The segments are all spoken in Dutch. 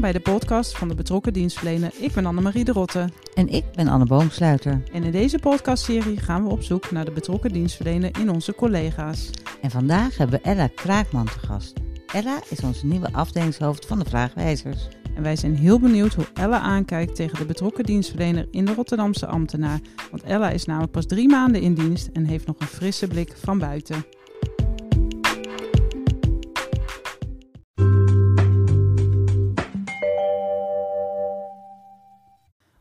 Welkom bij de podcast van de betrokken dienstverlener. Ik ben Annemarie de Rotte. En ik ben Anne Boomsluiter. En in deze podcastserie gaan we op zoek naar de betrokken dienstverlener in onze collega's. En vandaag hebben we Ella Kraakman te gast. Ella is onze nieuwe afdelingshoofd van de Vraagwijzers. En wij zijn heel benieuwd hoe Ella aankijkt tegen de betrokken dienstverlener in de Rotterdamse ambtenaar. Want Ella is namelijk pas drie maanden in dienst en heeft nog een frisse blik van buiten.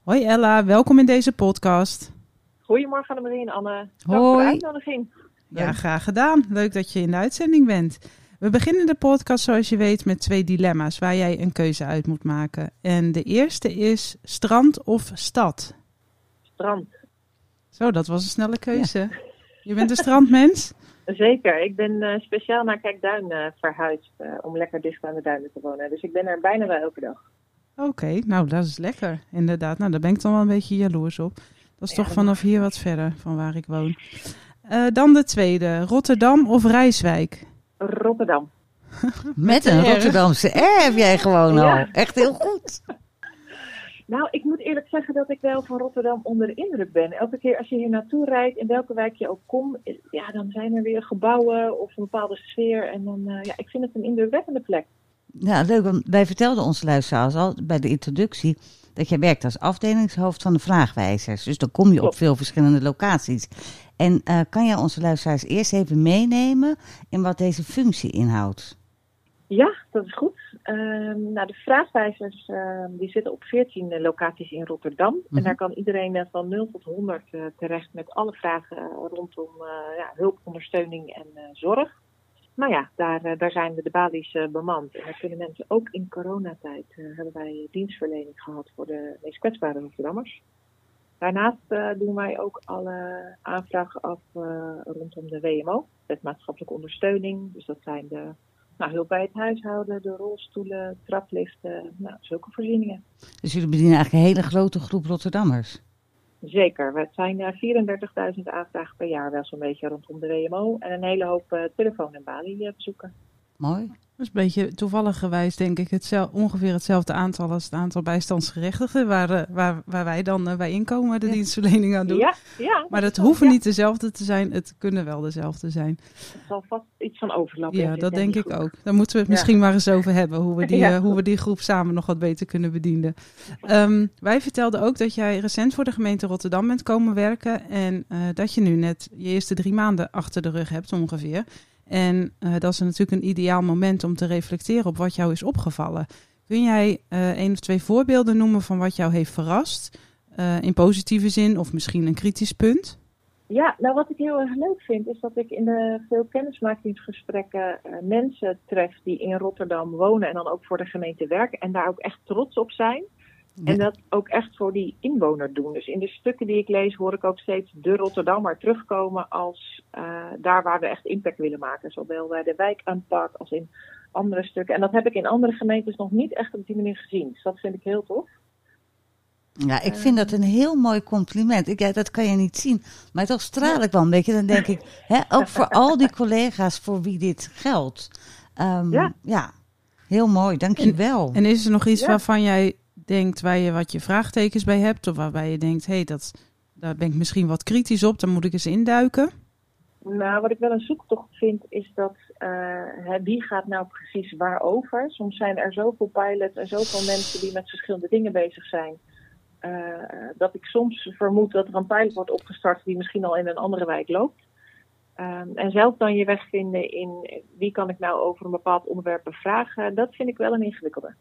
Hoi Ella, welkom in deze podcast. Goedemorgen Annemarie en Anne. Hoi. voor de uitnodiging. Ja, graag gedaan. Leuk dat je in de uitzending bent. We beginnen de podcast zoals je weet met twee dilemma's waar jij een keuze uit moet maken. En de eerste is strand of stad? Strand. Zo, dat was een snelle keuze. Je bent een strandmens? Zeker. Ik ben uh, speciaal naar Kijkduin uh, verhuisd uh, om lekker dicht aan de duinen te wonen. Dus ik ben er bijna wel elke dag. Oké, okay, nou dat is lekker. Inderdaad, nou daar ben ik dan wel een beetje jaloers op. Dat is ja, toch vanaf hier wat verder van waar ik woon. dan de tweede, Rotterdam of Rijswijk? Rotterdam. Met een Rotterdamse R heb jij gewoon ja. al. Echt heel goed. Nou, ik moet eerlijk zeggen dat ik wel van Rotterdam onder de indruk ben. Elke keer als je hier naartoe rijdt, in welke wijk je ook komt, ja, dan zijn er weer gebouwen of een bepaalde sfeer. En dan, uh, ja, ik vind het een indrukwekkende plek. Ja, leuk. Want wij vertelden onze luisteraars al bij de introductie dat jij werkt als afdelingshoofd van de vraagwijzers. Dus dan kom je op veel verschillende locaties. En uh, kan jij onze luisteraars eerst even meenemen in wat deze functie inhoudt? Ja, dat is goed. Uh, nou, de vraagwijzers uh, die zitten op 14 locaties in Rotterdam. Mm -hmm. En daar kan iedereen van 0 tot 100 uh, terecht met alle vragen rondom ja, hulp, ondersteuning en zorg. Nou ja, daar, daar zijn we de balies bemand. En daar kunnen mensen ook in coronatijd hebben wij dienstverlening gehad voor de meest kwetsbare Rotterdammers. Daarnaast doen wij ook alle aanvragen af rondom de WMO, wet maatschappelijke ondersteuning. Dus dat zijn de nou, hulp bij het huishouden, de rolstoelen, trapliften, nou, zulke voorzieningen. Dus jullie bedienen eigenlijk een hele grote groep Rotterdammers? Zeker. Het zijn uh, 34.000 aanvragen per jaar wel zo'n beetje rondom de WMO en een hele hoop telefoon- en balie-bezoeken. Mooi. Dat is een beetje toevallig gewijs, denk ik, ongeveer hetzelfde aantal als het aantal bijstandsgerechtigden, waar, waar, waar wij dan uh, bij inkomen de ja. dienstverlening aan doen. Ja, ja, maar dat hoeven niet dezelfde te zijn, het kunnen wel dezelfde zijn. Het zal vast iets van overlap Ja, dat denk ik groep. ook. Daar moeten we het misschien maar eens over hebben, hoe we, die, uh, hoe we die groep samen nog wat beter kunnen bedienen. Um, wij vertelden ook dat jij recent voor de gemeente Rotterdam bent komen werken en uh, dat je nu net je eerste drie maanden achter de rug hebt ongeveer. En uh, dat is natuurlijk een ideaal moment om te reflecteren op wat jou is opgevallen. Kun jij uh, één of twee voorbeelden noemen van wat jou heeft verrast? Uh, in positieve zin of misschien een kritisch punt? Ja, nou wat ik heel erg leuk vind is dat ik in de veel kennismakingsgesprekken mensen tref die in Rotterdam wonen en dan ook voor de gemeente werken en daar ook echt trots op zijn. En dat ook echt voor die inwoner doen. Dus in de stukken die ik lees hoor ik ook steeds de Rotterdammer terugkomen als uh, daar waar we echt impact willen maken. Zowel bij de wijkaanpak als in andere stukken. En dat heb ik in andere gemeentes nog niet echt op die manier gezien. Dus dat vind ik heel tof. Ja, ik vind dat een heel mooi compliment. Ik, ja, dat kan je niet zien, maar toch straal ik wel een beetje. Dan denk ik, hè, ook voor al die collega's voor wie dit geldt. Um, ja. ja, heel mooi, dank je wel. En, en is er nog iets ja. waarvan jij denkt waar je wat je vraagtekens bij hebt, of waarbij je denkt, hé, hey, dat, daar ben ik misschien wat kritisch op, dan moet ik eens induiken? Nou, wat ik wel een zoektocht vind, is dat uh, wie gaat nou precies waarover? Soms zijn er zoveel pilots en zoveel mensen die met verschillende dingen bezig zijn. Uh, dat ik soms vermoed dat er een pilot wordt opgestart die misschien al in een andere wijk loopt. Um, en zelf dan je weg vinden in wie kan ik nou over een bepaald onderwerp bevragen, dat vind ik wel een ingewikkelde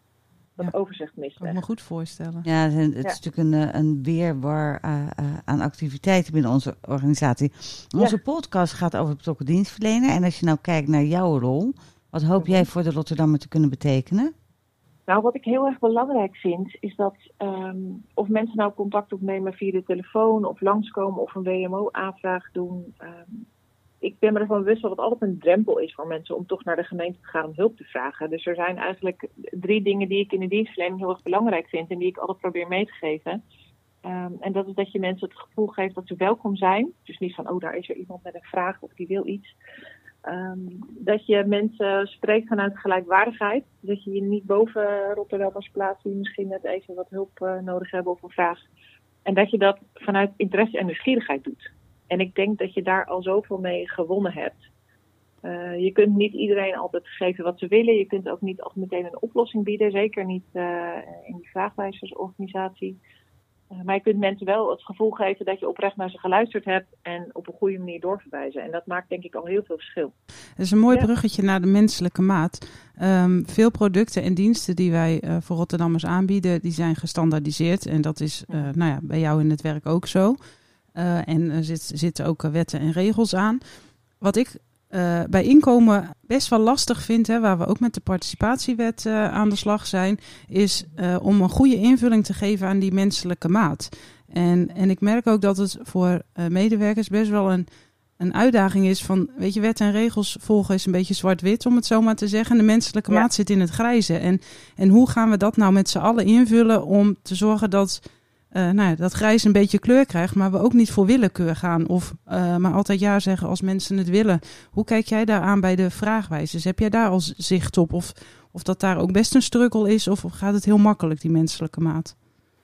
dat ja. overzicht mist. Kan ik me goed voorstellen. Ja, het, het ja. is natuurlijk een, een weerwar uh, uh, aan activiteiten binnen onze organisatie. Onze ja. podcast gaat over betrokken dienstverlener. En als je nou kijkt naar jouw rol, Wat hoop jij voor de Rotterdammer te kunnen betekenen? Nou, wat ik heel erg belangrijk vind, is dat ehm, of mensen nou contact opnemen via de telefoon of langskomen of een WMO-aanvraag doen. Ehm, ik ben me ervan bewust dat het altijd een drempel is voor mensen om toch naar de gemeente te gaan om hulp te vragen. Dus er zijn eigenlijk drie dingen die ik in de dienstverlening heel erg belangrijk vind en die ik altijd probeer mee te geven. Ehm, en dat is dat je mensen het gevoel geeft dat ze welkom zijn. Dus niet van, oh, daar is er iemand met een vraag of die wil iets. Ehm, dat je mensen spreekt vanuit gelijkwaardigheid. Dat je je niet boven Rotterdammers plaatst die misschien net even wat hulp uh, nodig hebben of een vraag. En dat je dat vanuit interesse en nieuwsgierigheid doet. En ik denk dat je daar al zoveel mee gewonnen hebt. Uh, je kunt niet iedereen altijd geven wat ze willen. Je kunt ook niet altijd meteen een oplossing bieden. Zeker niet uh, in die vraagwijzersorganisatie. Uh, maar je kunt mensen wel het gevoel geven dat je oprecht naar ze geluisterd hebt en op een goede manier doorverwijzen. En dat maakt denk ik al heel veel verschil. Dat is een mooi ja. bruggetje naar de menselijke maat. Um, veel producten en diensten die wij uh, voor Rotterdammers aanbieden, die zijn gestandaardiseerd. En dat is uh, nou ja, bij jou in het werk ook zo. En er zit, zitten ook wetten en regels aan. Wat ik uh, bij inkomen best wel lastig vind, hè, waar we ook met de participatiewet uh, aan de slag zijn, is om een goede invulling te geven aan die menselijke maat. En, en ik merk ook dat het voor medewerkers best wel een, een uitdaging is van, weet je, wet en regels volgen is een beetje zwart-wit, om het zo maar te zeggen. De menselijke ja. maat zit in het grijze. En, en hoe gaan we dat nou met z'n allen invullen om te zorgen dat uh, nou ja, dat grijs een beetje kleur krijgt, maar we ook niet voor willekeur gaan. Of uh, maar altijd ja zeggen als mensen het willen. Hoe kijk jij daar aan bij de vraagwijzers? Heb jij daar al zicht op? Of, of dat daar ook best een struggle is? Of gaat het heel makkelijk, die menselijke maat?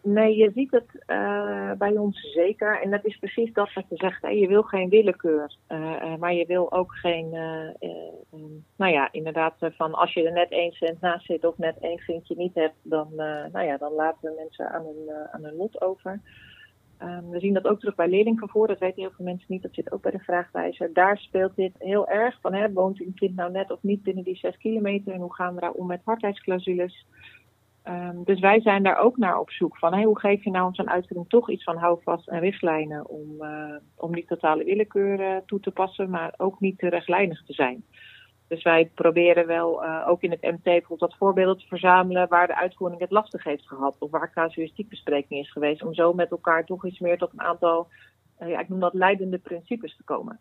Nee, je ziet het uh, bij ons zeker. En dat is precies dat wat je zegt. Hè. Je wil geen willekeur. Uh, uh, maar je wil ook geen, nou ja, inderdaad, van als je er net één cent naast zit of net één vinkje niet hebt, dan, nou ja, dan laten we mensen aan hun, aan hun lot over. Um, we zien dat ook terug bij leerlingvervoer. Dat weten heel veel mensen niet. Dat zit ook bij de vraagwijzer. Daar speelt dit heel erg van. Hè, woont een kind nou net of niet binnen die zes kilometer? En hoe gaan we daar om met hardheidsclausules? Um, dus wij zijn daar ook naar op zoek van hey, hoe geef je nou zo'n uitzending toch iets van houvast en richtlijnen om, uh, om niet totale willekeur uh, toe te passen, maar ook niet te rechtlijnig te zijn. Dus wij proberen wel uh, ook in het MT bijvoorbeeld wat voorbeelden te verzamelen waar de uitvoering het lastig heeft gehad of waar casuïstiekbespreking is geweest, om zo met elkaar toch iets meer tot een aantal, ja, ik noem dat leidende principes te komen.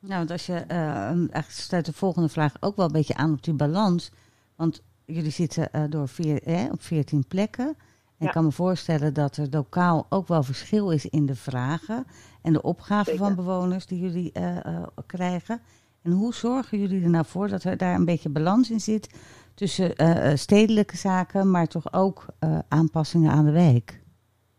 Nou, want als je eigenlijk sluit de volgende vraag ook wel een beetje aan op die balans, want jullie zitten uh, door vier, eh, op 14 plekken. En ja. ik kan me voorstellen dat er lokaal ook wel verschil is in de vragen en de opgaven van bewoners die jullie uh, uh, krijgen. En hoe zorgen jullie er nou voor dat er daar een beetje balans in zit tussen stedelijke zaken, maar toch ook aanpassingen aan de wijk?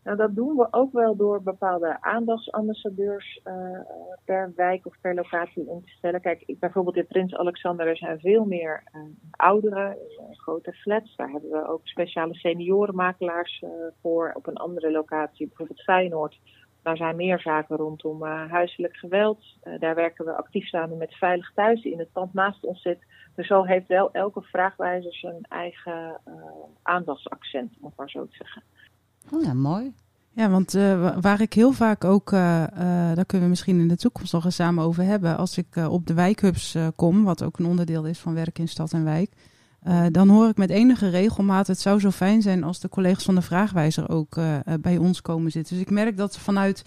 Nou, dat doen we ook wel door bepaalde aandachtsambassadeurs uh, per wijk of per locatie in te stellen. Kijk, bijvoorbeeld in Prins Alexander, er zijn veel meer uh, ouderen in grote flats. Daar hebben we ook speciale seniorenmakelaars voor. Op een andere locatie, bijvoorbeeld Feyenoord, daar zijn meer zaken rondom huiselijk geweld. daar werken we actief samen met Veilig Thuis, die in het pand naast ons zit. Dus zo heeft wel elke vraagwijzer zijn eigen aandachtsaccent, om het maar zo te zeggen. Oh ja, mooi. Ja, want uh, waar ik heel vaak ook, uh, uh, daar kunnen we misschien in de toekomst nog eens samen over hebben. Als ik op de wijkhubs kom, wat ook een onderdeel is van werk in stad en wijk. dan hoor ik met enige regelmaat, het zou zo fijn zijn als de collega's van de vraagwijzer ook bij ons komen zitten. Dus ik merk dat vanuit,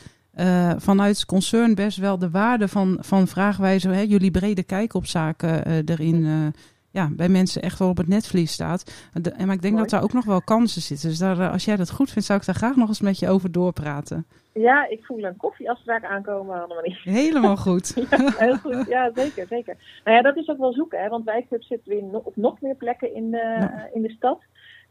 vanuit concern best wel de waarde van, van vraagwijzer, hè, jullie brede kijk op zaken erin ja, bij mensen echt wel op het netvlies staat. De, maar ik denk Mooi. dat daar ook nog wel kansen zitten. Dus daar, als jij dat goed vindt, zou ik daar graag nog eens met je over doorpraten. Ja, ik voel een koffieafspraak aankomen, Annemarie. Helemaal goed. ja, heel goed. Ja, zeker, zeker. Nou ja, dat is ook wel zoeken, hè, want wijkclub zitten we in, op nog meer plekken in ja. in de stad.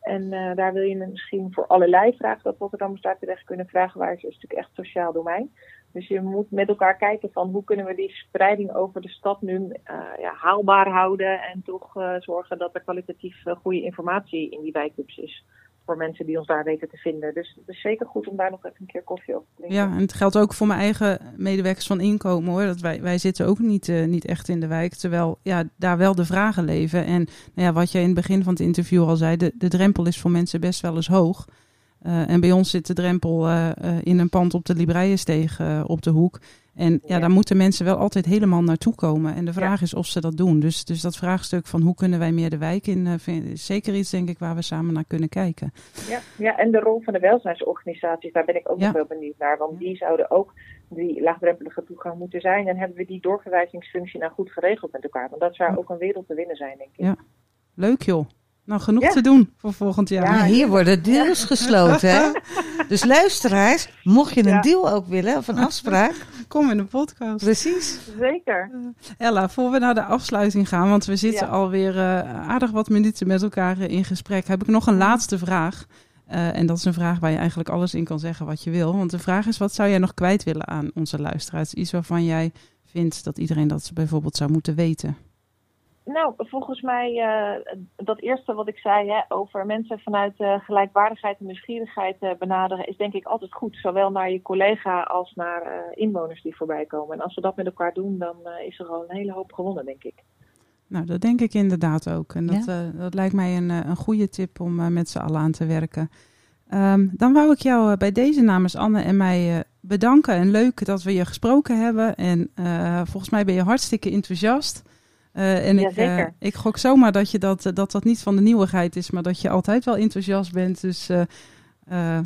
En uh, daar wil je misschien voor allerlei vragen dat Rotterdammers daar terecht kunnen vragen. Waar is natuurlijk echt sociaal domein. Dus je moet met elkaar kijken van hoe kunnen we die spreiding over de stad nu uh, ja, haalbaar houden. En toch uh, zorgen dat er kwalitatief goede informatie in die wijkclubs is. Voor mensen die ons daar weten te vinden. Dus het is zeker goed om daar nog even een keer koffie over te drinken. Ja, en het geldt ook voor mijn eigen medewerkers van inkomen hoor. Dat wij, wij zitten ook niet, niet echt in de wijk. Terwijl ja, daar wel de vragen leven. En nou ja, wat jij in het begin van het interview al zei, de, de drempel is voor mensen best wel eens hoog. Uh, en bij ons zit de drempel uh, in een pand op de Libreiensteeg op de hoek. En ja, daar moeten mensen wel altijd helemaal naartoe komen. En de vraag is of ze dat doen. Dus, dus dat vraagstuk van hoe kunnen wij meer de wijk in, eh, vind- is zeker iets denk ik waar we samen naar kunnen kijken. Ja, ja, en de rol van de welzijnsorganisaties, daar ben ik ook Ja. nog wel benieuwd naar. Want die zouden ook die laagdrempelige toegang moeten zijn. En hebben we die doorverwijzingsfunctie nou goed geregeld met elkaar? Want dat zou ook een wereld te winnen zijn, denk ik. Ja. Leuk joh. Nou, genoeg Ja. te doen voor volgend jaar. Ja, hier worden deals gesloten, hè? Dus luisteraars, mocht je een Ja. deal ook willen, of een afspraak, Kom in de podcast. precies. Zeker. Ella, voor we naar de afsluiting gaan, want we zitten Ja. alweer eh, aardig wat minuten met elkaar eh, in gesprek, heb ik nog een laatste vraag. Eh, en dat is een vraag waar je eigenlijk alles in kan zeggen wat je wil. Want de vraag is, wat zou jij nog kwijt willen aan onze luisteraars? Iets waarvan jij vindt dat iedereen dat bijvoorbeeld zou moeten weten. Nou, volgens mij, eh, dat eerste wat ik zei hè, over mensen vanuit eh, gelijkwaardigheid en nieuwsgierigheid eh, benaderen, is denk ik altijd goed. Zowel naar je collega als naar eh, inwoners die voorbij komen. En als we dat met elkaar doen, dan eh, is er al een hele hoop gewonnen, denk ik. Nou, dat denk ik inderdaad ook. En dat, Ja. eh, dat lijkt mij een, een goede tip om eh, met z'n allen aan te werken. Ehm, dan wou ik jou eh, bij deze namens Anne en mij eh, bedanken. En leuk dat we je gesproken hebben. En eh, volgens mij ben je hartstikke enthousiast. Eh, en ik, eh, ik gok zomaar dat, je dat, dat dat niet van de nieuwigheid is, maar dat je altijd wel enthousiast bent. Dus eh, eh,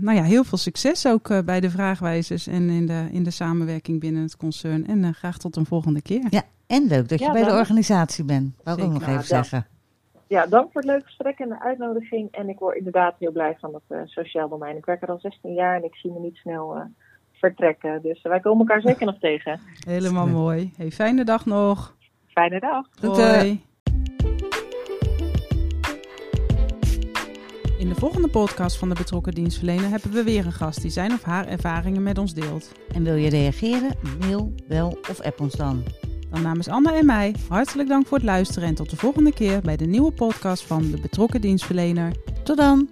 nou ja, heel veel succes ook bij de vraagwijzers en in de, in de samenwerking binnen het concern. En graag tot een volgende keer. Ja, en leuk dat je Ja, bij de organisatie bent. Wou ik ook nog even zeggen. Ja, dank voor het leuke gesprek en de uitnodiging. En ik word inderdaad heel blij van het eh, sociaal domein. Ik werk er al 16 jaar en ik zie me niet snel eh, vertrekken. Dus wij komen elkaar zeker nog tegen. Helemaal mooi. Hey, fijne dag nog. Fijne dag. Groeten. Hoi. In de volgende podcast van de betrokken dienstverlener hebben we weer een gast die zijn of haar ervaringen met ons deelt. En wil je reageren? Mail, bel of app ons dan. Dan namens Anne en mij hartelijk dank voor het luisteren en tot de volgende keer bij de nieuwe podcast van de betrokken dienstverlener. Tot dan!